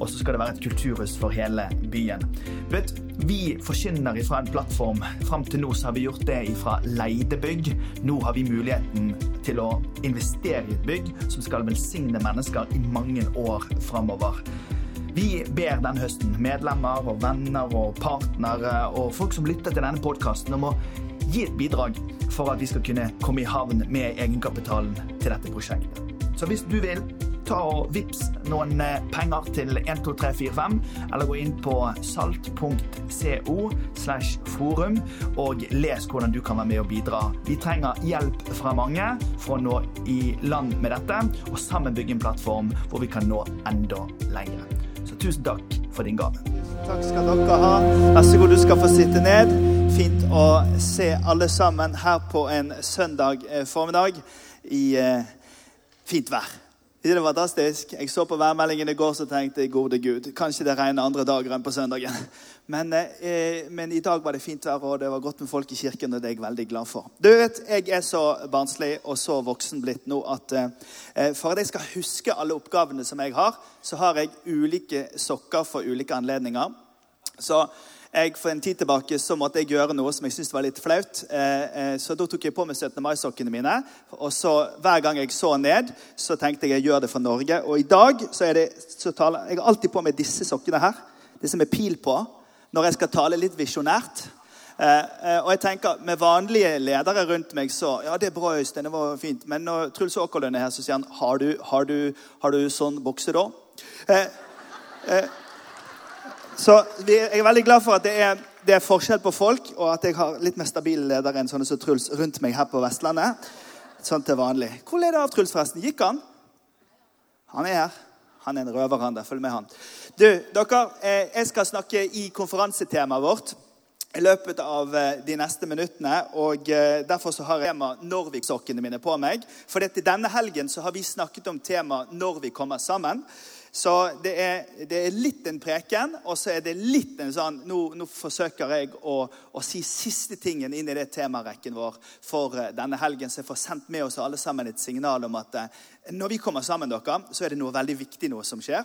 Og så skal det være et kulturhus for hele byen. Vet, vi forkynner ifra en plattform. Fram til nå har vi gjort det ifra leide bygg. Nå har vi muligheten til å investere i et bygg som skal velsigne mennesker i mange år framover. Vi ber denne høsten medlemmer og venner og partnere og folk som lytter til denne podkasten, om å gi et bidrag for at vi skal kunne komme i havn med egenkapitalen til dette prosjektet. Så hvis du vil, ta og vips noen penger til 12345, eller gå inn på salt.co slash forum og les hvordan du kan være med og bidra. Vi trenger hjelp fra mange for å nå i land med dette, og sammen bygge en plattform hvor vi kan nå enda lenger. Så tusen takk for din gave. Takk skal dere ha. Vær så god, du skal få sitte ned. Fint å se alle sammen her på en søndag formiddag i fint vær. Det var fantastisk. Jeg så på værmeldingen i går så tenkte jeg gode Gud, kanskje det regner andre dager enn på søndagen. Men, eh, men, i dag var det fint vær, og det var godt med folk i kirken. og det er jeg veldig glad for. Du vet, Jeg er så barnslig og så voksen blitt nå at eh, for at jeg skal huske alle oppgavene som jeg har, så har jeg ulike sokker for ulike anledninger. Så jeg, For en tid tilbake så måtte jeg gjøre noe som jeg syntes var litt flaut. Eh, så da tok jeg på meg 17. mai-sokkene mine. Og så Hver gang jeg så ned, så tenkte jeg jeg gjør det for Norge. Og i dag så er det, så taler, Jeg har alltid på meg disse sokkene her. Disse med pil på. Når jeg skal tale litt visjonært. Eh, og jeg tenker, Med vanlige ledere rundt meg så Ja, det er bra, Øystein. det var fint. Men når Truls Åkerlund er her, så sier han har du, har du, har du sånn bukse da? Eh, eh, så jeg er veldig glad for at det er, det er, forskjell på folk, og at jeg har litt mer stabile ledere enn sånne som Truls rundt meg her på Vestlandet. Sånn til vanlig. Hvor leder av Truls, forresten? Gikk han? Han er her. Han er en røver, han der. Følg med, han. Du, dere, jeg skal snakke i konferansetemaet vårt i løpet av de neste minuttene. og Derfor så har jeg tema Norvik-sokkene mine på meg. For til denne helgen så har vi snakket om temaet 'Når vi kommer sammen'. Så det er, det er, litt en preken, og så er det litt en sånn Nå, nå forsøker jeg å, å, si siste tingen inn i det temarekken vår for denne helgen, så jeg får sendt med oss alle sammen et signal om at når vi kommer sammen, dere, så er det noe veldig viktig noe som skjer.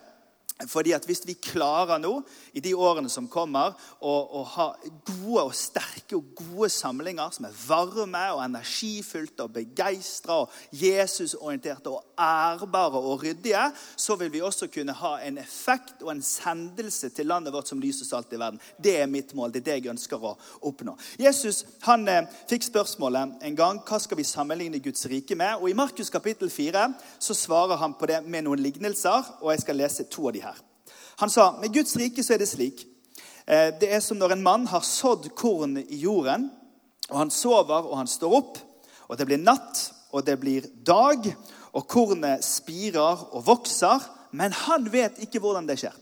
Fordi at Hvis vi klarer nå, i de årene som kommer, å, å, ha gode og sterke og gode samlinger som er varme og energifylte og begeistra og Jesusorienterte og ærbare og ryddige, så vil vi også kunne ha en effekt og en sendelse til landet vårt som lys og salt i verden. Det er mitt mål. Det er det jeg ønsker å oppnå. Jesus han eh, fikk spørsmålet en gang hva skal vi sammenligne Guds rike med. Og I Markus kapittel 4 så svarer han på det med noen lignelser, og jeg skal lese to av de. Han sa med Guds rike så er det slik. Det er som når en mann har sådd korn i jorden, og han sover og han står opp, og det blir natt og det blir dag, og kornet spirer og vokser, men han vet ikke hvordan det skjer.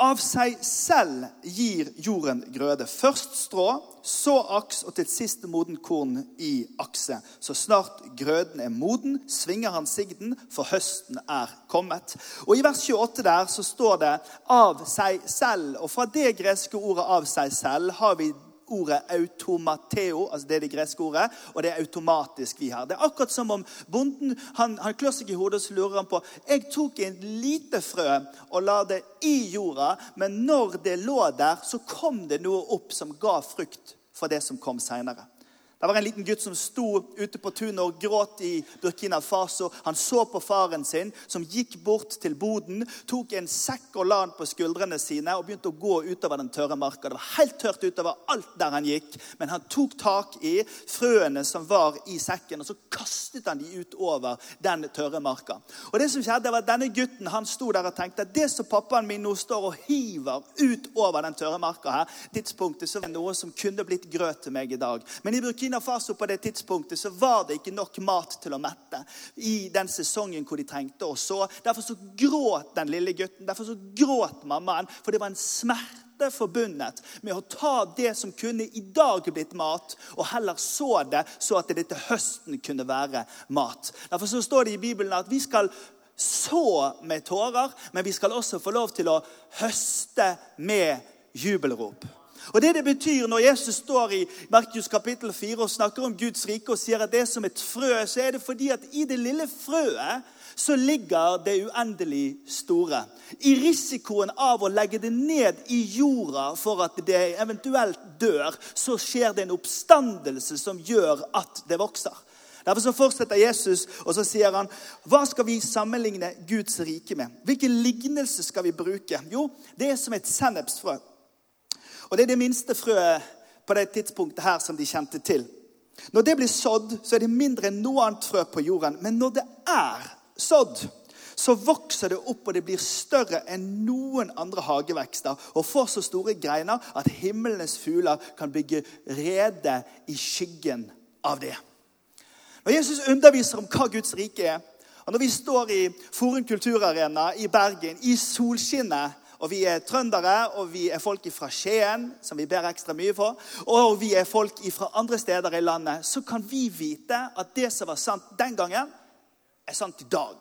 Av seg selv gir jorden grøde. Først strå, så aks og til sist moden korn i akse. Så snart grøden er moden, svinger han sigden, for høsten er kommet. Og I vers 28 der så står det 'av seg selv'. Og fra det greske ordet 'av seg selv' har vi ordet automateo, altså det er det greske ordet, og det er automatisk vi har. Det er akkurat som om bonden han, han klør seg i hodet og så lurer han på Jeg tok en lite frø og la det i jorda, men når det lå der, så kom det noe opp som ga frukt for det som kom seinere. Det var en liten gutt som sto ute på tunet og gråt i Burkina Faso. Han så på faren sin, som gikk bort til boden, tok en sekk og la den på skuldrene sine og begynte å gå utover den tørre marka. Det var helt tørt utover alt der han gikk, men han tok tak i frøene som var i sekken, og så kastet han de ut over den tørre marka. Og det som skjedde var at Denne gutten han sto der og tenkte at det som pappaen min nå står og hiver ut over den tørre marka her, tidspunktet så var det noe som kunne blitt grøt til meg i dag. Men i Burkina Burkina Faso på det tidspunktet så var det ikke nok mat til å mette i den sesongen hvor de trengte å så. Derfor så gråt den lille gutten, derfor så gråt mammaen, for det var en smerte forbundet med å ta det som kunne i dag blitt mat, og heller så det så at det til høsten kunne være mat. Derfor så står det i Bibelen at vi skal så med tårer, men vi skal også få lov til å høste med jubelrop. Og Det det betyr når Jesus står i Markus kapittel 4 og snakker om Guds rike og sier at det er som et frø, så er det fordi at i det lille frøet så ligger det uendelig store. I risikoen av å legge det ned i jorda for at det eventuelt dør, så skjer det en oppstandelse som gjør at det vokser. Derfor så fortsetter Jesus, og så sier han, hva skal vi sammenligne Guds rike med? Hvilken lignelse skal vi bruke? Jo, det er som et sennepsfrø. Og det er det minste frøet på det tidspunktet her som de kjente til. Når det blir sådd, så er det mindre enn noe annet frø på jorden. Men når det er sådd, så vokser det opp, og det blir større enn noen andre hagevekster. Og får så store greiner at himmelens fugler kan bygge rede i skyggen av det. Når Jesus underviser om hva Guds rike er, og når vi står i Forum kulturarena i Bergen i solskinnet og vi er trøndere, og vi er folk fra Skien, som vi ber ekstra mye for, og vi er folk fra andre steder i landet, så kan vi vite at det som var sant den gangen, er sant i dag.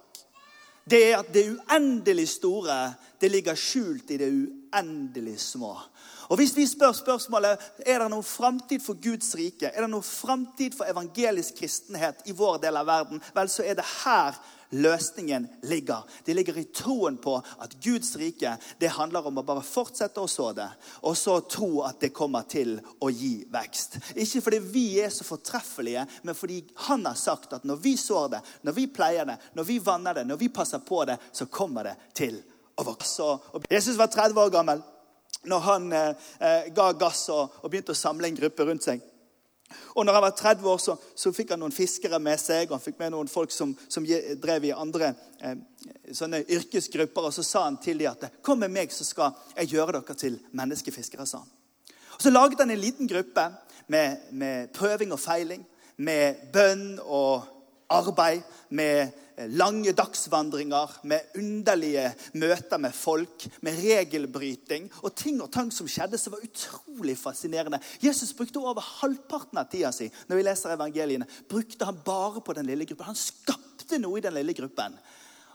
Det er at det uendelig store det ligger skjult i det uendelig små. Og Hvis vi spør spørsmålet er det noen framtid for Guds rike, er det noen framtid for evangelisk kristenhet i vår del av verden, vel, så er det her løsningen ligger. De ligger i troen på at Guds rike det handler om å bare fortsette å så det, og så tro at det kommer til å gi vekst. Ikke fordi vi er så fortreffelige, men fordi han har sagt at når vi sår det, når vi pleier det, når vi vanner det, når vi passer på det, så kommer det til å vokse. Jesus var 30 år gammel når han eh, eh, ga gass og, og, begynte å samle en gruppe rundt seg. Og når han var 30 år, så, så, fikk han noen fiskere med seg. og Han fikk med noen folk som, som drev i andre eh, sånne yrkesgrupper. Og så sa han til dem at 'Kom med meg, så skal jeg gjøre dere til menneskefiskere'. sa han. Og Så laget han en liten gruppe med, med prøving og feiling, med bønn og arbeid, med lange dagsvandringer, med underlige møter med folk, med regelbryting og ting og tang som skjedde som var utrolig fascinerende. Jesus brukte over halvparten av tida si når vi leser evangeliene, brukte han bare på den lille gruppen. Han skapte noe i den lille gruppen.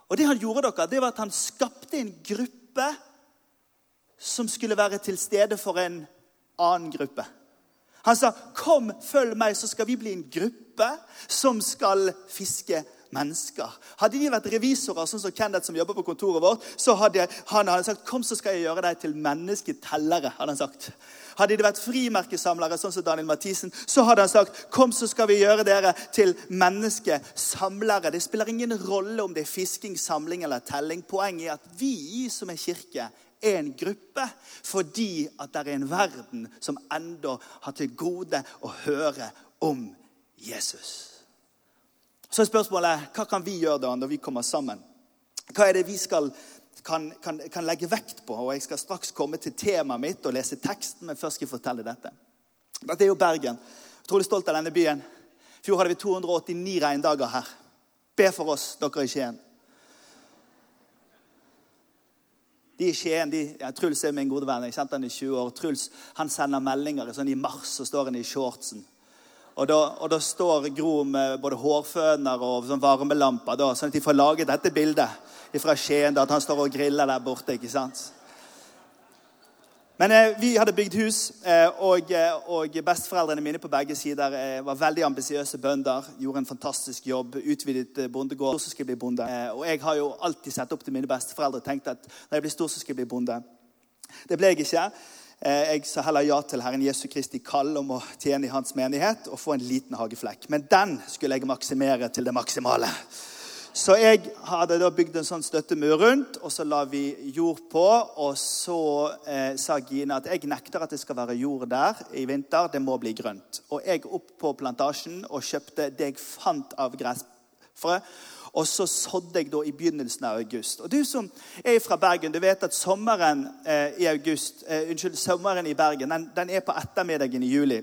Og det han gjorde dere, det var at han skapte en gruppe som skulle være til stede for en annen gruppe. Han sa, 'Kom, følg meg, så skal vi bli en gruppe som skal fiske mennesker. Hadde de vært revisorer, sånn som Kenneth som jobber på kontoret vårt, så hadde han hadde sagt 'Kom, så skal jeg gjøre deg til mennesketellere'. hadde han sagt. Hadde de vært frimerkesamlere, sånn som Daniel Mathisen, så hadde han sagt 'Kom, så skal vi gjøre dere til menneskesamlere'. Det spiller ingen rolle om det er fisking, samling eller telling. Poenget er at vi som er kirke, en gruppe fordi at det er en verden som enda har til gode å høre om Jesus. Så er spørsmålet hva kan vi gjøre da når vi kommer sammen? Hva er det vi skal, kan, kan, kan legge vekt på? Og Jeg skal straks komme til temaet mitt og lese teksten, men først skal jeg fortelle dette. Dette er jo Bergen. Utrolig stolt av denne byen. I fjor hadde vi 289 regndager her. Be for oss, dere i Skien. De i Skien, de, ja, Truls er min gode venn. Jeg kjente han i 20 år. Truls han sender meldinger sånn i mars, så står han i shortsen. Og da, og da, står Gro med både hårføner og sånn varmelamper, sånn at de får laget dette bildet fra Skien. Da, at han står og griller der borte. ikke sant? Men eh, vi hadde bygd hus, eh, og, eh, og, besteforeldrene mine på begge sider eh, var veldig ambisiøse bønder. Gjorde en fantastisk jobb. Utvidet eh, bondegård. Så skulle bli bonde. Eh, og jeg har jo alltid sett opp til mine besteforeldre og tenkt at når jeg blir stor, så skal jeg bli bonde. Det ble jeg ikke. Eh, jeg sa heller ja til Herren Jesu Kristi kall om å tjene i hans menighet og få en liten hageflekk. Men den skulle jeg maksimere til det maksimale. Så jeg hadde da bygd en sånn støttemur rundt, og så la vi jord på. Og så eh, sa Gine at jeg nekter at det skal være jord der i vinter. Det må bli grønt. Og jeg opp på plantasjen og kjøpte det jeg fant av gressfrø. Og så sådde jeg da i begynnelsen av august. Og Du som er fra Bergen, du vet at sommeren eh, i august, eh, unnskyld, sommeren i Bergen den, den, er på ettermiddagen i juli.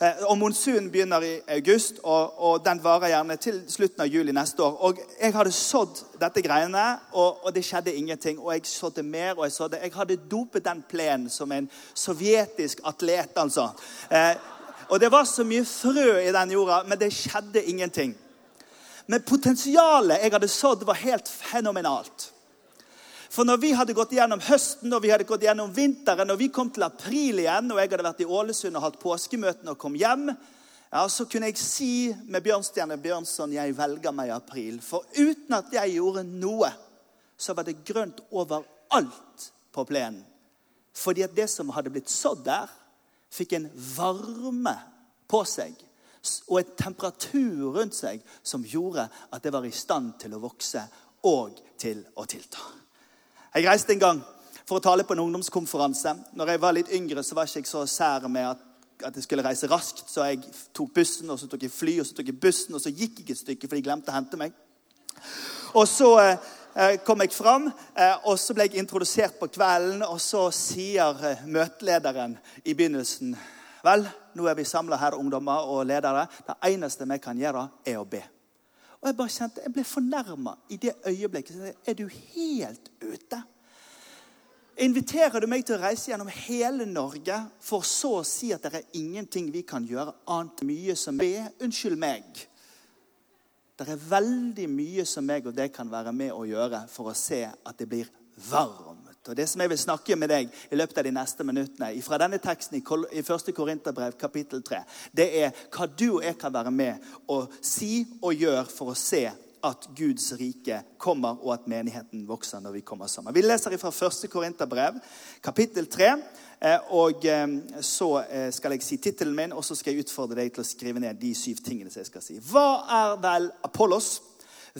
Eh, og Monsunen begynner i august, og, og, den varer gjerne til slutten av juli neste år. Og Jeg hadde sådd dette greiene, og, og det skjedde ingenting. Og jeg sådde mer, og jeg sådde Jeg hadde dopet den plenen som en sovjetisk atlet, altså. Eh, og det var så mye frø i den jorda, men det skjedde ingenting. Men potensialet jeg hadde sådd, var helt fenomenalt. For når vi hadde gått gjennom høsten og vi hadde gått gjennom vinteren, og vi kom til april igjen, og jeg hadde vært i Ålesund og hatt påskemøtene og kom hjem, ja, så kunne jeg si med Bjørnstjerne Bjørnson jeg velger meg april. For uten at jeg gjorde noe, så var det grønt overalt på plenen. Fordi at det som hadde blitt sådd der, fikk en varme på seg og en temperatur rundt seg som gjorde at det var i stand til å vokse og til å tilta. Jeg reiste en gang for å tale på en ungdomskonferanse. Når jeg var litt yngre, så var jeg ikke så sær med at, at jeg skulle reise raskt, så jeg tok bussen, og så tok jeg fly, og så tok jeg bussen, og så gikk jeg et stykke, for de glemte å hente meg. Og så eh, kom jeg fram, eh, og så ble jeg introdusert på kvelden, og så sier eh, møtelederen i begynnelsen Vel, nå er vi samla her, ungdommer og ledere. Det eneste vi kan gjøre, er å be. Og Jeg bare kjente, jeg ble fornærma i det øyeblikket. Er du helt ute? Inviterer du meg til å reise gjennom hele Norge for så å si at det er ingenting vi kan gjøre annet mye som be? Unnskyld meg. Det er veldig mye som meg og det kan være med å gjøre for å se at det blir varmt og Det som jeg vil snakke med deg i løpet av de neste minuttene fra denne teksten i 1. Korinterbrev kapittel 3, det er hva du og jeg kan være med og si og gjøre for å se at Guds rike kommer, og at menigheten vokser når vi kommer sammen. Vi leser fra 1. Korinterbrev kapittel 3. Eh, og eh, Så eh, skal jeg si tittelen min, og så skal jeg utfordre deg til å skrive ned de syv tingene som jeg skal si. Hva er vel Apollos?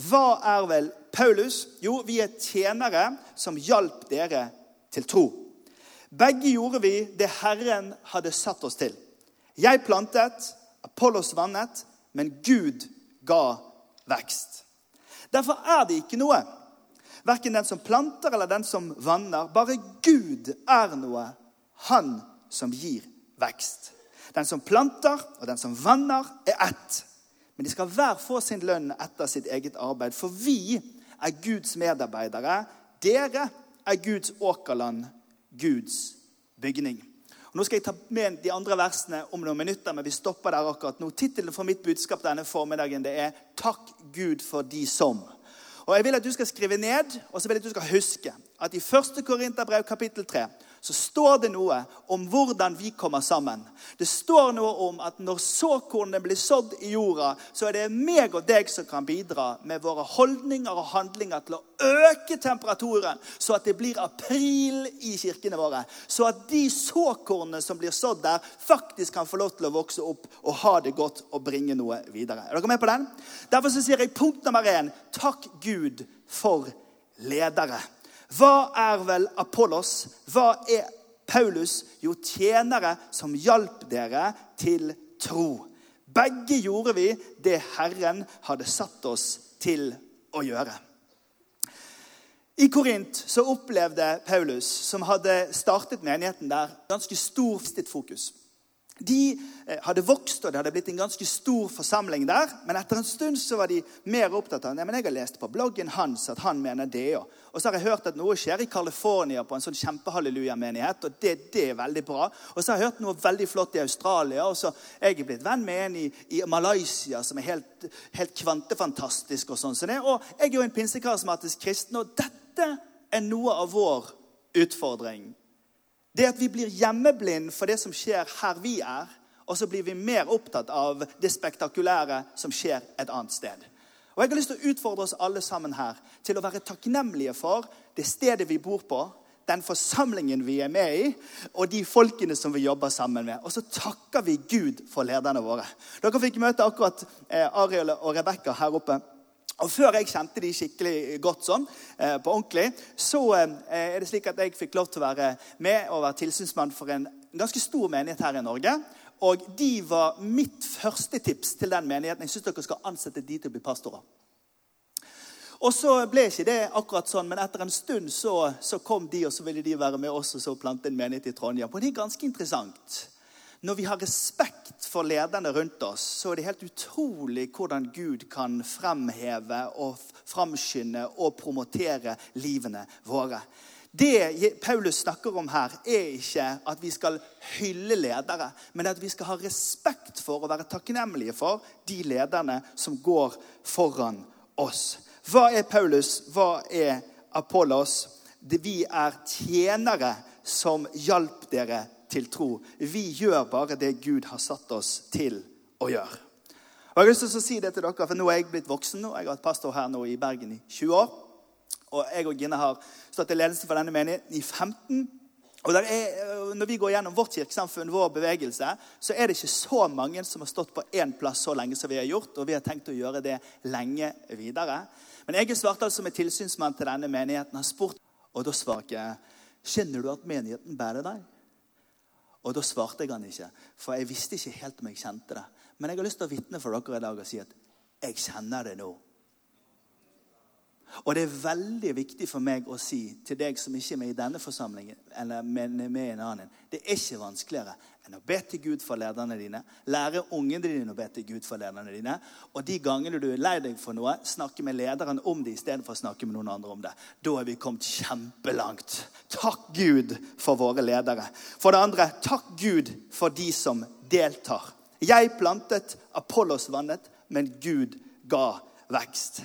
Hva er vel Paulus? Jo, vi er tjenere som hjalp dere til tro. Begge gjorde vi det Herren hadde satt oss til. Jeg plantet, Apollos vannet, men Gud ga vekst. Derfor er det ikke noe. Verken den som planter eller den som vanner. Bare Gud er noe. Han som gir vekst. Den som planter og den som vanner, er ett. Men de skal hver få sin lønn etter sitt eget arbeid. For vi er Guds medarbeidere. Dere er Guds åkerland, Guds bygning. Og nå skal jeg ta med de andre versene om noen minutter, men vi stopper der akkurat nå. Tittelen for mitt budskap denne formiddagen det er 'Takk Gud for de som'. Og Jeg vil at du skal skrive ned og så vil jeg at du skal huske at i 1. Korinterbrev kapittel 3 så står det noe om hvordan vi kommer sammen. Det står noe om at når såkornene blir sådd i jorda, så er det meg og deg som kan bidra med våre holdninger og handlinger til å øke temperaturen, så at det blir april i kirkene våre. Så at de såkornene som blir sådd der, faktisk kan få lov til å vokse opp og ha det godt og bringe noe videre. Er dere med på den? Derfor sier jeg punkt nummer én takk Gud for ledere. Hva er vel Apollos? Hva er Paulus? Jo, tjenere som hjalp dere til tro. Begge gjorde vi det Herren hadde satt oss til å gjøre. I Korint så opplevde Paulus, som hadde startet menigheten der, ganske stor fokus. De eh, hadde vokst, og det hadde blitt en ganske stor forsamling der. Men etter en stund så var de mer opptatt av men jeg har lest på bloggen hans at han mener det. Og så har jeg hørt at noe skjer i California på en sånn kjempehalleluja-menighet. og det, det, er veldig bra. Og så har jeg hørt noe veldig flott i Australia. Og så er jeg blitt venn med en i, i Malaysia som er helt, helt kvantefantastisk. Og sånn. som det, og jeg er jo en pinsekarismatisk kristen, og dette er noe av vår utfordring det at vi blir hjemmeblind for det som skjer her vi er, og så blir vi mer opptatt av det spektakulære som skjer et annet sted. Og Jeg har lyst til å utfordre oss alle sammen her til å være takknemlige for det stedet vi bor på, den forsamlingen vi er med i, og de folkene som vi jobber sammen med. Og så takker vi Gud for lederne våre. Dere fikk møte akkurat eh, Ariel og Rebekka her oppe. Og Før jeg kjente de skikkelig godt sånn, eh, på ordentlig, så eh, er det slik at jeg fikk lov til å være med og være tilsynsmann for en ganske stor menighet her i Norge. Og de var mitt første tips til den menigheten. Jeg syns dere skal ansette de til å bli pastorer. Og så ble ikke det akkurat sånn, men etter en stund så, så kom de, og så ville de være med oss og så plante en menighet i Trondheim. Og det er ganske interessant. Når vi har respekt for lederne rundt oss, så er det helt utrolig hvordan Gud kan fremheve og framskynde og promotere livene våre. Det Paulus snakker om her, er ikke at vi skal hylle ledere, men at vi skal ha respekt for og være takknemlige for de lederne som går foran oss. Hva er Paulus? Hva er Apollos? Vi er tjenere som hjalp dere til tro. Vi gjør bare det Gud har satt oss til å gjøre. Og jeg har lyst til å si det til dere, for Nå er jeg blitt voksen og jeg har vært pastor her nå i Bergen i 20 år. Og jeg og Gine har stått i ledelse for denne menigheten i 15 og er, Når vi går gjennom vårt kirkesamfunn, vår bevegelse, så er det ikke så mange som har stått på én plass så lenge som vi har gjort. Og vi har tenkt å gjøre det lenge videre. Men Ege Svartdal, som er tilsynsmann til denne menigheten, har spurt Og da svarer jeg Kjenner du at menigheten bærer deg? Og da svarte jeg han ikke, for jeg visste ikke helt om jeg kjente det. Men jeg har lyst til å vitne for dere i dag og si at jeg kjenner det nå. Og det er veldig viktig for meg å si til deg som ikke er med i denne forsamlingen, eller med, med en annen, det er ikke vanskeligere enn å be til Gud for lederne dine, lære ungene dine å be til Gud for lederne dine, og de gangene du er lei deg for noe, snakke med lederen om det istedenfor å snakke med noen andre om det. Da er vi kommet kjempelangt. Takk Gud for våre ledere. For det andre, takk Gud for de som deltar. Jeg plantet, Apollos vannet, men Gud ga vekst.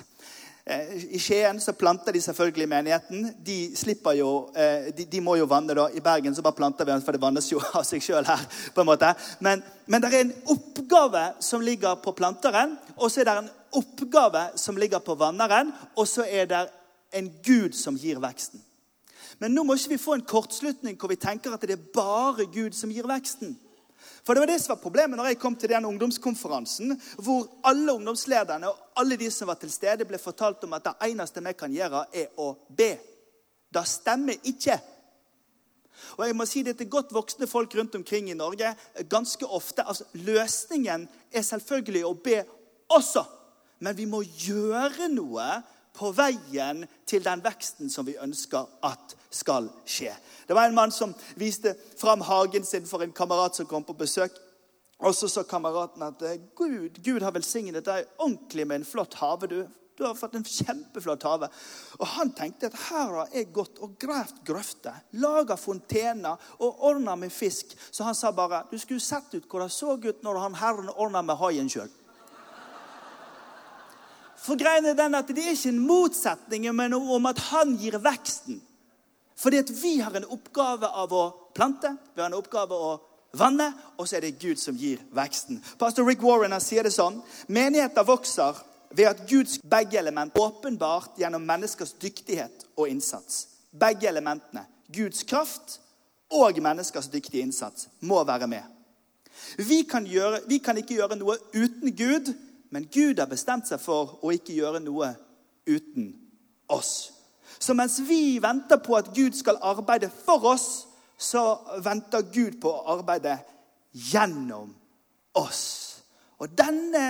Eh, I Skien så planter de selvfølgelig menigheten. De jo, eh, de, de, må jo vanne. da. I Bergen så bare planter vi den, for det vannes jo av seg sjøl her. på en måte. Men, men det er en oppgave som ligger på planteren, og så er det en oppgave som ligger på vanneren, og så er det en Gud som gir veksten. Men nå må ikke vi få en kortslutning hvor vi tenker at det er bare Gud som gir veksten. For det var det som var problemet når jeg kom til den ungdomskonferansen, hvor alle ungdomslederne og alle de som var til stede, ble fortalt om at det eneste vi kan gjøre, er å be. Det stemmer ikke. Og jeg må si det til godt voksne folk rundt omkring i Norge ganske ofte. altså Løsningen er selvfølgelig å be også, men vi må gjøre noe på veien til den veksten som vi ønsker at skal skje. Det var en mann som viste fram hagen sin for en kamerat som kom på besøk. Og så sa kameraten at Gud, Gud har velsignet deg ordentlig med en flott hage. Du. du har fått en kjempeflott hage. Og han tenkte at her har jeg gått og gravd grøfter, laga fontener og ordna med fisk. Så han sa bare du skulle sett ut hvor det så ut når han herren ordna med haien sjøl. For greien er den at Det er ikke en motsetning, om at han gir veksten. Fordi at vi har en oppgave av å plante, vi har en oppgave av å vanne, og så er det Gud som gir veksten. Pastor Rick Warren sier det sånn menigheter vokser ved at Guds begge element åpenbart gjennom menneskers dyktighet og innsats. Begge elementene, Guds kraft og menneskers dyktige innsats, må være med. Vi kan, gjøre, vi kan ikke gjøre noe uten Gud, men Gud har bestemt seg for å ikke gjøre noe uten oss. Så mens vi venter på at Gud skal arbeide for oss, så venter Gud på å arbeide gjennom oss. Og denne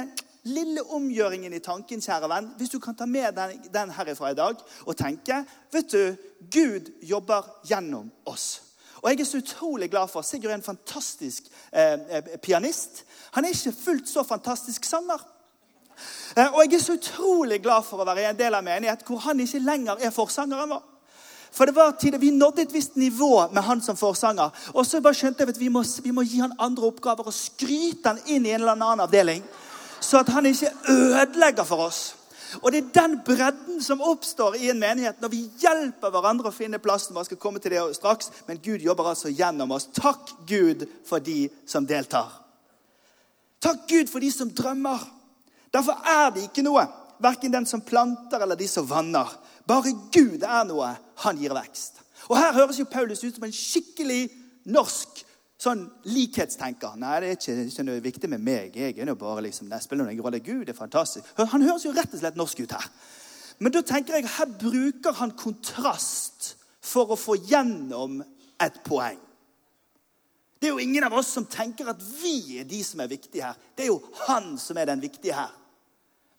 lille omgjøringen i tanken, kjære venn, hvis du kan ta med den, den herifra i dag og tenke vet du, Gud jobber gjennom oss. Og jeg er så utrolig glad for Sigurd er en fantastisk eh, eh pianist. Han er ikke fullt så fantastisk sanger. Eh, og jeg er så utrolig glad for å være en del av menighet hvor han ikke lenger er forsangeren vår. For det var tider Vi nådde et visst nivå med han som forsanger. Og så bare skjønte jeg at vi må, vi må gi han andre oppgaver og skryte han inn i en eller annen avdeling. Så at han ikke ødelegger for oss. Og Det er den bredden som oppstår i en menighet når vi hjelper hverandre å finne plassen. Vi skal komme til det straks, Men Gud jobber altså gjennom oss. Takk Gud for de som deltar. Takk Gud for de som drømmer. Derfor er det ikke noe, verken den som planter eller de som vanner. Bare Gud er noe. Han gir vekst. Og Her høres jo Paulus ut som en skikkelig norsk sånn likhetstenker. Nei, det er ikke, ikke noe viktig med meg. Jeg er jo bare liksom, det spiller noen rolle. Gud er fantastisk. Han høres jo rett og slett norsk ut her. Men da tenker jeg, her bruker han kontrast for å få gjennom et poeng. Det er jo ingen av oss som tenker at vi er de som er viktige her. Det er jo han som er den viktige her.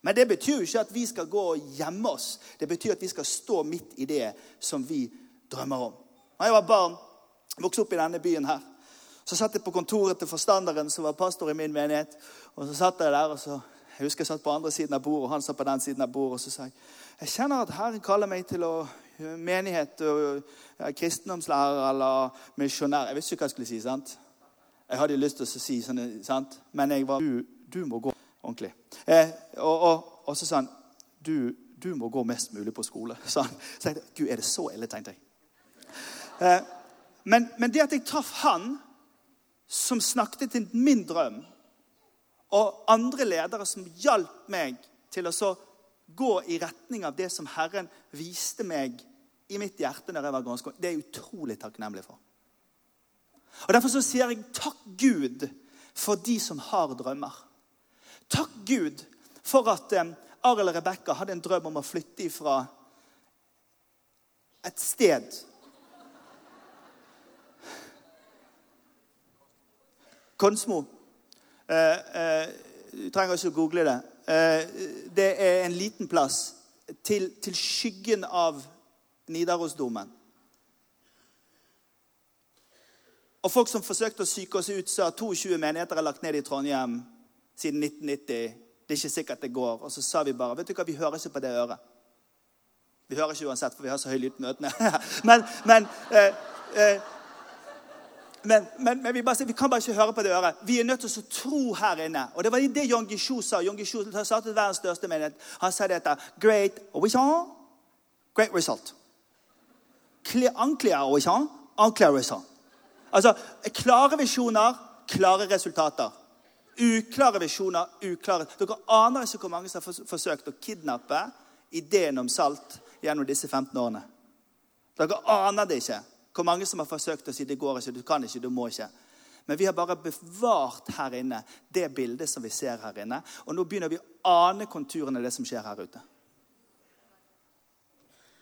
Men det betyr jo ikke at vi skal gå og gjemme oss. Det betyr at vi skal stå midt i det som vi drømmer om. Da jeg var barn, vokste opp i denne byen her, Så satt jeg på kontoret til forstanderen, som var pastor i min menighet. Og så satt jeg der, og så, Jeg husker jeg satt på andre siden av bordet, og han satt på den siden av bordet. Og så sa jeg jeg kjenner at Herren kaller meg til å menighet og kristendomslærer eller misjonær. Jeg visste ikke hva jeg skulle si. sant? Jeg hadde lyst til å si sånn, sant? men jeg var du, du må gå ordentlig. Eh, og, og, og, så sa han du, du, må gå mest mulig på skole. Så han, jeg, Gud, er det så ille, tenkte jeg. Eh, men, men det at jeg traff han som snakket til min drøm, og andre ledere som hjalp meg til å så gå i retning av det som Herren viste meg i mitt hjerte når jeg var ganske det er jeg utrolig takknemlig for. Og Derfor så sier jeg takk Gud for de som har drømmer. Takk Gud for at eh, Arild og Rebekka hadde en drøm om å flytte ifra et sted Konsmo. Eh, eh, du trenger ikke å google det. Det er en liten plass til, til skyggen av Nidarosdomen. Og folk som forsøkte å psyke oss ut, sa 22 menigheter er lagt ned i Trondheim siden 1990. Det er ikke sikkert det går. Og så sa vi bare vet du hva, vi hører ikke på det øret. Vi hører ikke uansett, for vi har så høy lyd på møtene. men, men eh, eh, men, men, vi, bare, vi, kan bare ikke høre på det øret. Vi er nødt til å tro her inne. Og Det var det Yong Gishu sa. Jon Gishu startet verdens største menighet. Han sa dette. Great result. great result. Vision, unclear result. Altså, klare visjoner, klare resultater. Uklare visjoner, uklare Dere aner ikke hvor mange som har forsøkt å kidnappe ideen om salt gjennom disse 15 årene. Dere aner det ikke. Hvor mange som har forsøkt å si det går ikke, du kan ikke, du må ikke. Men vi har bare bevart her inne det bildet som vi ser her inne. Og nå begynner vi å ane konturene av det som skjer her ute.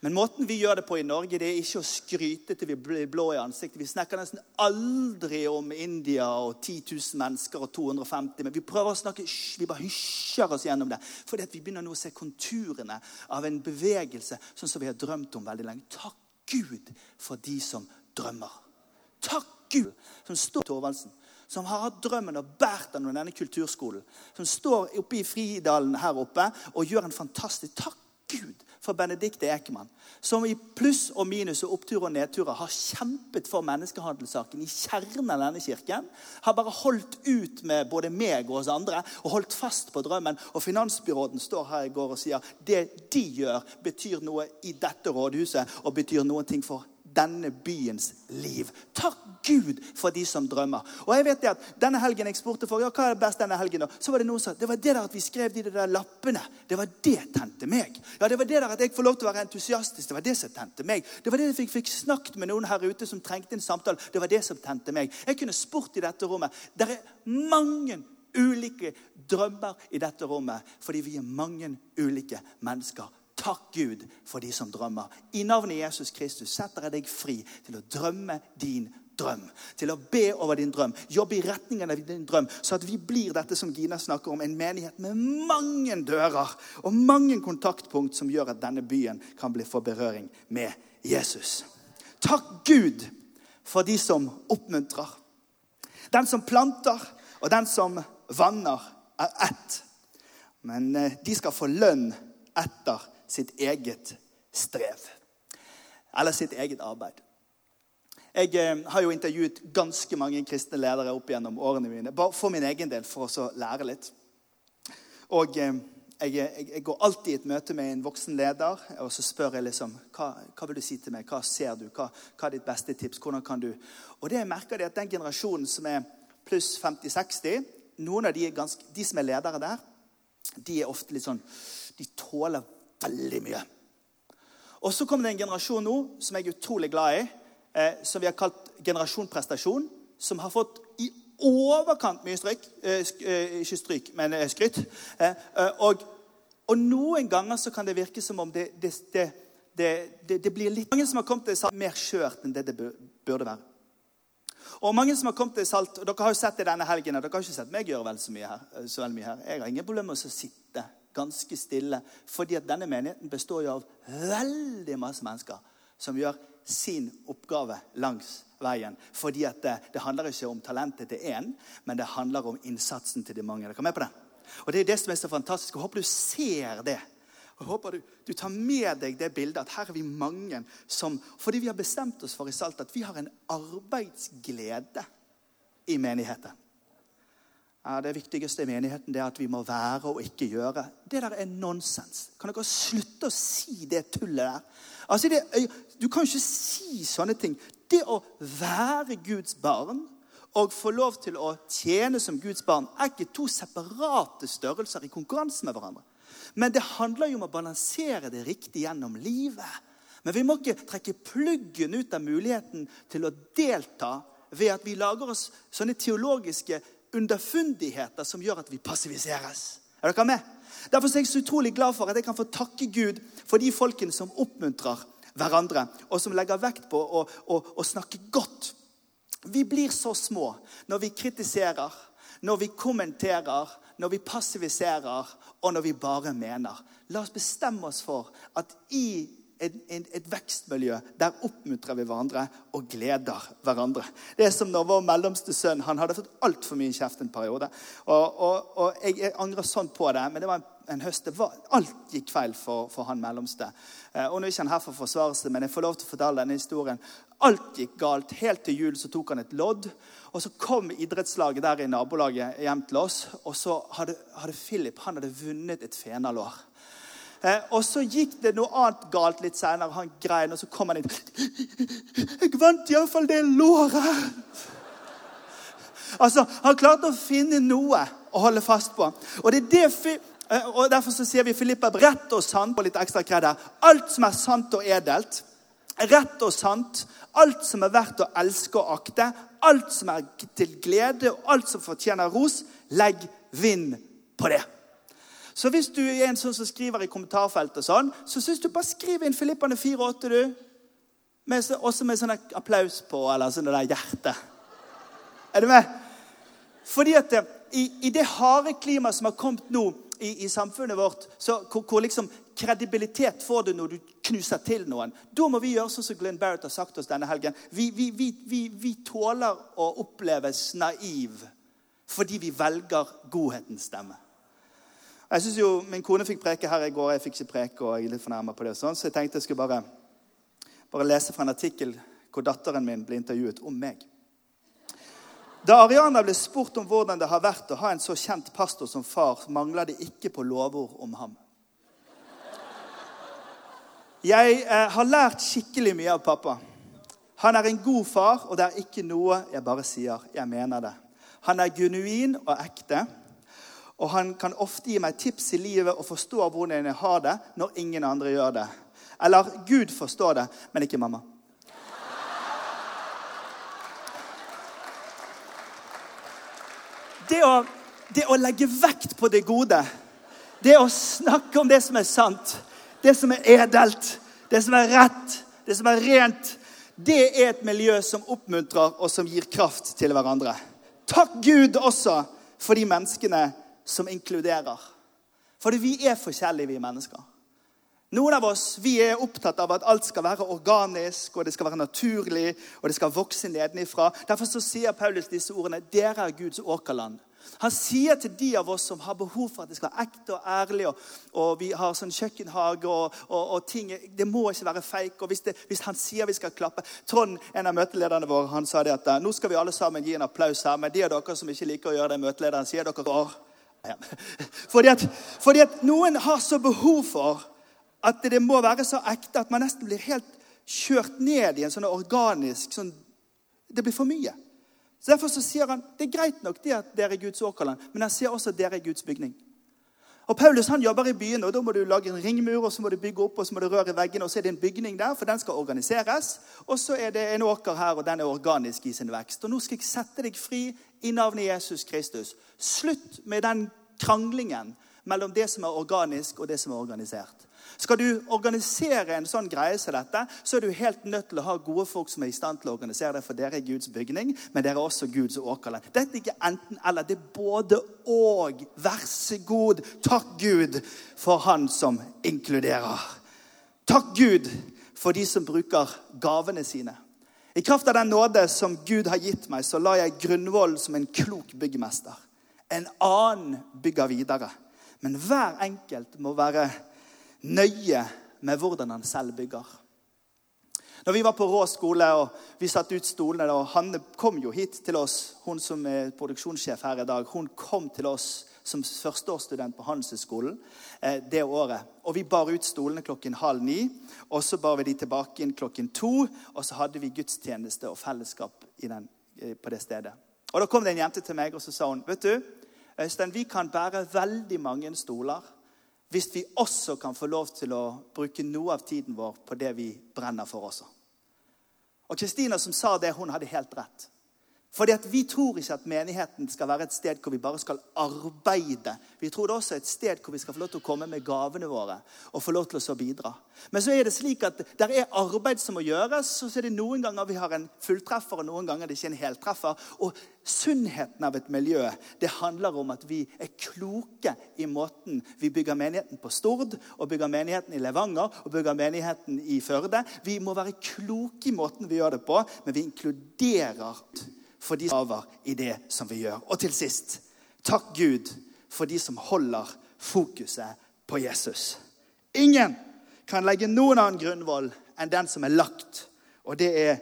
Men måten vi gjør det på i Norge, det er ikke å skryte til vi blir blå i ansiktet. Vi snakker nesten aldri om India og 10 000 mennesker og 250. Men vi prøver å snakke, vi bare hysjer oss gjennom det. Fordi vi begynner nå å se konturene av en bevegelse sånn som vi har drømt om veldig lenge. Takk Gud for de som drømmer. Takk Gud som står Torvaldsen, som har hatt drømmen og båret den under denne kulturskolen. Som står oppe i Fridalen her oppe og gjør en fantastisk Takk Gud for Benedicte Ekemann, som i pluss og minus og opptur og nedturer har kjempet for menneskehandelssaken i kjernen av denne kirken. Har bare holdt ut med både meg og oss andre og holdt fast på drømmen. Og finansbyråden står her i går og sier det de gjør, betyr noe i dette rådhuset og betyr noe for denne byens liv. Takk Gud for de som drømmer. Og jeg vet det at Denne helgen jeg spurte for, ja, hva er det best denne helgen da? Så var det noen som sa det var det der at vi skrev de der lappene. Det var det tente meg. Ja, Det var det der at jeg får lov til å være entusiastisk. Det var det som tente meg. Det var det jeg fikk snakket med noen her ute som trengte en samtale. Det var det som tente meg. Jeg kunne spurt i dette rommet. Det er mange ulike drømmer i dette rommet fordi vi er mange ulike mennesker Takk Gud for de som drømmer. I navnet Jesus Kristus setter jeg deg fri til å drømme din drøm. Til å be over din drøm. Jobbe i retningen av din drøm, så at vi blir dette som Gina snakker om, en menighet med mange dører og mange kontaktpunkt som gjør at denne byen kan bli for berøring med Jesus. Takk Gud for de som oppmuntrer. Den som planter, og den som vanner, er ett. Men eh, de skal få lønn etter sitt eget strev. Eller sitt eget arbeid. Jeg eh, har jo intervjuet ganske mange kristne ledere opp gjennom årene mine. Bare for min egen del, for å lære litt. Og eh, jeg, jeg, jeg, går alltid i et møte med en voksen leder, og så spør jeg liksom hva, hva vil du si til meg? Hva ser du? Hva, hva, er ditt beste tips? Hvordan kan du Og det jeg merker er at den generasjonen som er pluss 50-60 Noen av de, ganske, de som er ledere der, de er ofte litt sånn De tåler veldig mye. Og så kommer det en generasjon nå som jeg er utrolig glad i, eh, som vi har kalt generasjon prestasjon, som har fått i overkant mye stryk. Eh, eh, ikke stryk, men eh, skryt. Eh, eh, og, og, noen ganger så kan det virke som om det, det, det, det blir litt Mange som har kommet til salt mer skjørt enn det det burde være. Og mange som har kommet til Salt, og Dere har jo sett det denne helgen. Dere har ikke sett meg gjøre vel så mye her. Så mye her. Jeg har ingen problemer med å sitte ganske stille. Fordi at denne menigheten består jo av veldig masse mennesker som gjør sin oppgave langs veien. Fordi at det, det handler ikke om talentet til én, men det handler om innsatsen til de mange. Kom med på det? Og Det er det som er så fantastisk. Jeg håper du ser det. Jeg håper du, du, tar med deg det bildet at her er vi mange som Fordi vi har bestemt oss for i Salt at vi har en arbeidsglede i menigheten. Det viktigste i menigheten er at vi må være og ikke gjøre. Det der er nonsens. Kan dere slutte å si det tullet der? Altså, det, du kan ikke si sånne ting. Det å være Guds barn og få lov til å tjene som Guds barn er ikke to separate størrelser i konkurranse med hverandre. Men det handler jo om å balansere det riktig gjennom livet. Men vi må ikke trekke pluggen ut av muligheten til å delta ved at vi lager oss sånne teologiske underfundigheter som gjør at vi passiviseres. Er dere med? Derfor er jeg så utrolig glad for at jeg kan få takke Gud for de folkene som oppmuntrer hverandre, og som legger vekt på å, å, å snakke godt. Vi blir så små når vi kritiserer, når vi kommenterer, når vi passiviserer, og når vi bare mener. La oss bestemme oss for at i et, et, vekstmiljø. Der oppmuntrer vi hverandre og gleder hverandre. Det er som når vår mellomste sønn han hadde fått altfor mye kjeft en periode. Og, og, og jeg, jeg, angrer sånn på det, men det var en, en høst. Var, alt gikk feil for, for han mellomste. Eh, og nå er ikke han her for å forsvare seg, men jeg får lov til å fortelle denne historien. Alt gikk galt. Helt til jul så tok han et lodd. Og så kom idrettslaget der i nabolaget hjem til oss. Og så hadde, hadde Philip han hadde vunnet et fenalår. Eh, og så gikk det noe annet galt litt senere. Han grein, og så kom han inn. 'Jeg vant iallfall det låret.' Altså, Han klarte å finne noe å holde fast på. Og det er det eh, og Derfor så sier vi Filippa rett og sant på litt ekstra kred Alt som er sant og edelt, rett og sant, alt som er verdt å elske og akte, alt som er til glede, og alt som fortjener ros, legg vind på det. Så hvis du er en sånn som skriver i kommentarfeltet, sånn, så syns du bare skriv inn Filippane 4,8, du. Med, også med sånn applaus på, eller sånn det der hjerte. Er du med? Fordi at det, i, i det harde klimaet som har kommet nå i, i samfunnet vårt, så, hvor, hvor, liksom kredibilitet får du når du knuser til noen. Da må vi gjøre sånn som Glenn Barrett har sagt oss denne helgen. Vi, vi, vi, vi tåler å oppleves naiv fordi vi velger godhetens stemme. Jeg synes jo, Min kone fikk preke her i går, jeg fikk ikke preke. og jeg er litt fornærmet på det, og sånn, Så jeg tenkte jeg skulle bare, bare lese fra en artikkel hvor datteren min ble intervjuet om meg. Da Ariana ble spurt om hvordan det har vært å ha en så kjent pastor som far, mangla det ikke på lovord om ham. Jeg eh, har lært skikkelig mye av pappa. Han er en god far, og det er ikke noe jeg bare sier. Jeg mener det. Han er genuin og ekte. Og han kan ofte gi meg tips i livet og forstå hvordan jeg har det når ingen andre gjør det. Eller Gud forstår det, men ikke mamma. Det å, det å legge vekt på det gode, det å snakke om det som er sant, det som er edelt, det som er rett, det som er rent, det er et miljø som oppmuntrer og som gir kraft til hverandre. Takk Gud også for de menneskene som inkluderer. Fordi vi er forskjellige, vi mennesker. Noen av oss vi er opptatt av at alt skal være organisk, og det skal være naturlig, og det skal vokse nedenifra. Derfor så sier Paulus disse ordene. Dere er Guds åkerland. Han sier til de av oss som har behov for at det skal være ekte og ærlig, og, og vi har sånn kjøkkenhage og, og, og, ting Det må ikke være fake. og hvis, det, hvis, han sier vi skal klappe Trond, en av møtelederne våre, han sa det at nå skal vi alle sammen gi en applaus her, men de av dere som ikke liker å gjøre det, møtelederen, sier dere år. Fordi at, fordi at noen har så behov for at det må være så ekte at man nesten blir helt kjørt ned i en sånn organisk sånn, Det blir for mye. Så Derfor så sier han det er greit nok det at dere er Guds åkerland, men han sier også at dere er Guds bygning. Og Paulus han jobber i byen, og da må du lage en ringmur, og så må du bygge opp, og så må du røre veggene, og så er det en bygning der, for den skal organiseres. Og så er det en åker her, og den er organisk i sin vekst. Og nå skal jeg sette deg fri i navnet Jesus Kristus. Slutt med den kranglingen mellom det som er organisk, og det som er organisert. Skal du organisere en sånn greie som dette, så er du helt nødt til å ha gode folk som er i stand til å organisere det, for dere er Guds bygning, men dere er også Guds åkerland. Dette er ikke enten-eller, det er både og. Vær så god. Takk Gud for Han som inkluderer. Takk Gud for de som bruker gavene sine. I kraft av den nåde som Gud har gitt meg, så la jeg grunnvollen som en klok byggmester. En annen bygger videre. Men hver enkelt må være nøye med hvordan han selv bygger. Når vi var på Rå skole og vi satte ut stolene, og Hanne kom jo hit til oss, hun som er produksjonssjef her i dag, hun kom til oss som førsteårsstudent på Handelshøyskolen eh, det året. Og Vi bar ut stolene klokken halv ni, og så bar vi de tilbake inn klokken to. Og så hadde vi gudstjeneste og fellesskap den, eh, på det stedet. Og Da kom det en jente til meg og så sa hun, vet du, Øystein, vi kan bære veldig mange stoler hvis vi også kan få lov til å bruke noe av tiden vår på det vi brenner for også. Og Kristina som sa det, hun hadde helt rett. Fordi at Vi tror ikke at menigheten skal være et sted hvor vi bare skal arbeide. Vi tror det også er et sted hvor vi skal få lov til å komme med gavene våre og få lov til å bidra. Men så er det slik at det er arbeid som må gjøres. og så er det Noen ganger vi har en fulltreffer, og noen ganger det ikke er en heltreffer. Og sunnheten av et miljø det handler om at vi er kloke i måten vi bygger menigheten på Stord, og bygger menigheten i Levanger og bygger menigheten i Førde. Vi må være kloke i måten vi gjør det på, men vi inkluderer for de som i det som vi gjør. Og til sist takk Gud for de som holder fokuset på Jesus. Ingen kan legge noen annen grunnvoll enn den som er lagt, og det er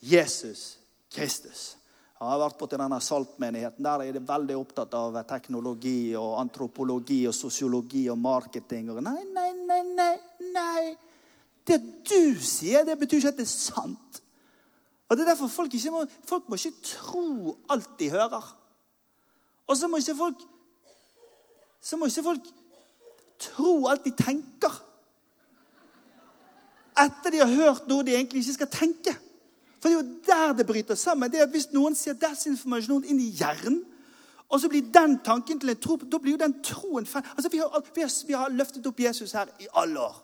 Jesus Kristus. Jeg har vært på denne saltmenigheten. Der er de veldig opptatt av teknologi og antropologi og sosiologi og marketing. Og nei, nei, nei, nei, nei. Det du sier, det betyr ikke at det er sant. Og det er derfor Folk, ikke må, folk må ikke tro alt de hører. Og så må ikke folk så må ikke folk tro alt de tenker. Etter de har hørt noe de egentlig ikke skal tenke. For det er jo der det bryter sammen. Det er at Hvis noen sier desinformasjon inn i hjernen, og så blir den tanken til en tro, da blir jo den troen feil. Altså, vi vi, vi har løftet opp Jesus her i alle år.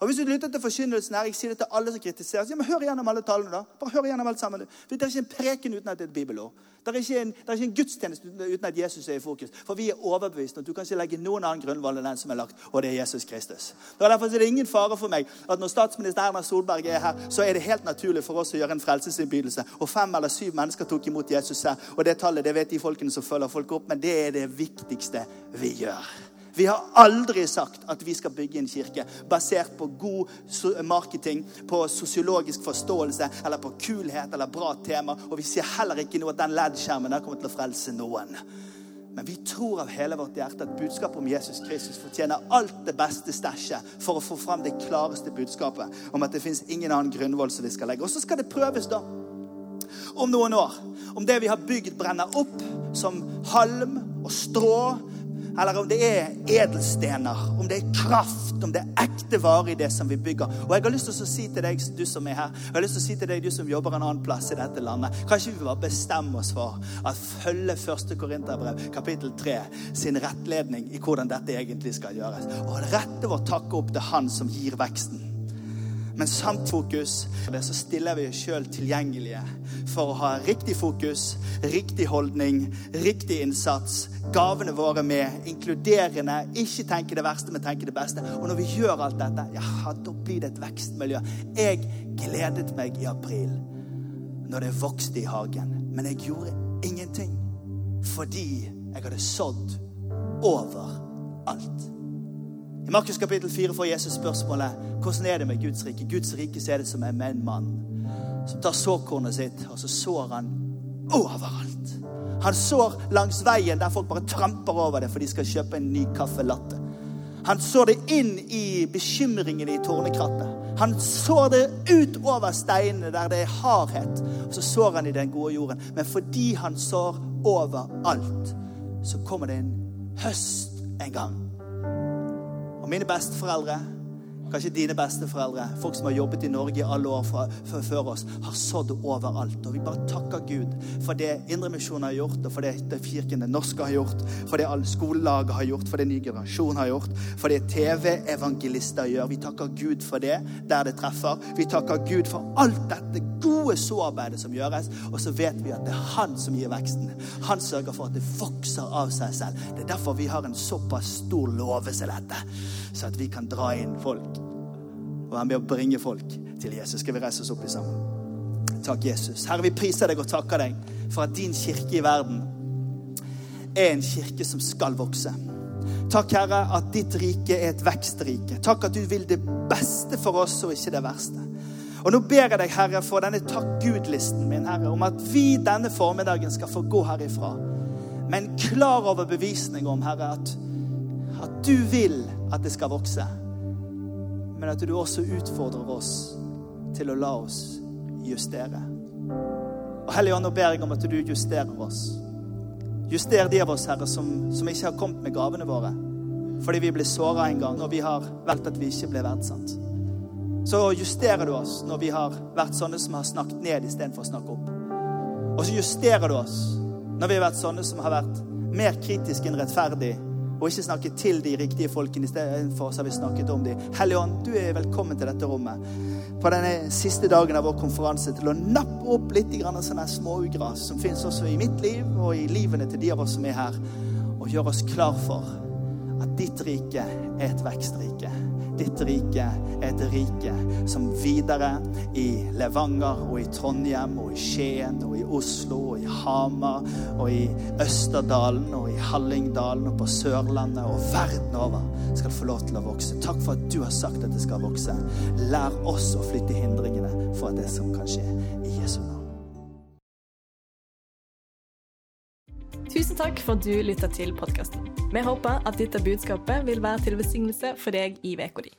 Og hvis du lytter til forkynnelsen her, jeg sier det til alle som kritiserer, ja, hør igjennom alle tallene. da. Bare hør igjennom alt sammen. For Det er ikke en preken uten at det er et bibelord. Det er ikke en, det er ikke en gudstjeneste uten at Jesus er i fokus. For vi er overbevist at du kan ikke legge noen annen grunnvoll enn den som er lagt, og det er Jesus Kristus. Og Derfor er det ingen fare for meg at når statsminister Erna Solberg er her, så er det helt naturlig for oss å gjøre en frelsesinnbydelse. Og fem eller syv mennesker tok imot Jesus her. Og det tallet det vet de folkene som følger folk opp, men det er det viktigste vi gjør. Vi har aldri sagt at vi skal bygge en kirke basert på god marketing, på sosiologisk forståelse eller på kulhet eller bra tema. Og vi sier heller ikke noe at den LED-skjermen kommer til å frelse noen. Men vi tror av hele vårt hjerte at budskapet om Jesus Kristus fortjener alt det beste stæsjet for å få fram det klareste budskapet om at det fins ingen annen grunnvoll som vi skal legge. Og så skal det prøves, da. Om noen år. Om det vi har bygd, brenner opp som halm og strå eller om det er edelstener, om det er kraft, om det er ekte vare i det som vi bygger. Og jeg har lyst til å si til deg, du som er her, jeg har lyst til å si til deg, du som jobber en annen plass i dette landet, kanskje vi bare bestemme oss for at følge 1. Korinterbrev kapittel 3 sin rettledning i hvordan dette egentlig skal gjøres. Og rette vår takke opp til Han som gir veksten. Men samt fokus så stiller vi oss sjøl tilgjengelige for å ha riktig fokus, riktig holdning, riktig innsats. Gavene våre med, inkluderende, ikke tenke det verste, men tenke det beste. Og når vi gjør alt dette, ja, da blir det et vekstmiljø. Jeg gledet meg i april når det vokste i hagen. Men jeg gjorde ingenting fordi jeg hadde sådd over alt. I Markus kapittel 4 får Jesus spørsmålet hvordan er det med Guds rike. Guds rike er det som en mann som tar såkornet sitt, og så sår han overalt. Han sår langs veien der folk bare tramper over det for de skal kjøpe en ny kaffelatte. Han sår det inn i bekymringene i tårnekrattet. Han sår det ut over steinene der det er hardhet. Og så sår han i den gode jorden. Men fordi han sår overalt, så kommer det en høst en gang. Og mine besteforeldre, kanskje dine besteforeldre, folk som har jobbet i Norge i alle år før oss, har sådd overalt. Og vi bare takker Gud for det Indremisjonen har gjort, og for det, det Kirken Den Norske har gjort, for det alle skolelaget har gjort, for det Ny Generasjon har gjort, for det TV-evangelister gjør. Vi takker Gud for det der det treffer. Vi takker Gud for alt dette gode såarbeidet som gjøres. Og så vet vi at det er Han som gir veksten. Han sørger for at det vokser av seg selv. Det er derfor vi har en såpass stor låve dette så at vi kan dra inn folk og være med å bringe folk til Jesus. Skal vi reise oss opp i sammen? Takk, Jesus. Herre, vi priser deg og takker deg for at din kirke i verden er en kirke som skal vokse. Takk, Herre, at ditt rike er et vekstrike. Takk at du vil det beste for oss og ikke det verste. Og nå ber jeg deg, Herre, for denne takk Gud-listen min, Herre, om at vi denne formiddagen skal få gå herifra med en klar overbevisning om, Herre, at, at du vil at det skal vokse. Men at du også utfordrer oss til å la oss justere. Og Hellige Ånd, nå ber jeg om at du justerer oss. Juster de av oss, Herre, som, som ikke har kommet med gavene våre. Fordi vi ble såra en gang, og vi har valgt at vi ikke ble verdsatt. Så justerer du oss når vi har vært sånne som har snakket ned istedenfor å snakke opp. Og så justerer du oss når vi har vært sånne som har vært mer kritiske enn rettferdig, og ikke snakke til de riktige folkene istedenfor så har vi snakket om de. Helligånd, du er velkommen til dette rommet på denne siste dagen av vår konferanse til å nappe opp litt sånne småugras som finnes også i mitt liv og i livene til de av oss som er her, og gjøre oss klar for at ditt rike er et vekstrike. Ditt rike er et rike som videre i Levanger og i Trondheim og i Skien og i Oslo og i Hamar og i Østerdalen og i Hallingdalen og på Sørlandet og verden over skal få lov til å vokse. Takk for at du har sagt at det skal vokse. Lær oss å flytte hindringene for det som kan skje i Jesu navn. Tusen takk for at du lytta til podkasten. Vi håper at dette budskapet vil være til velsignelse for deg i uka di.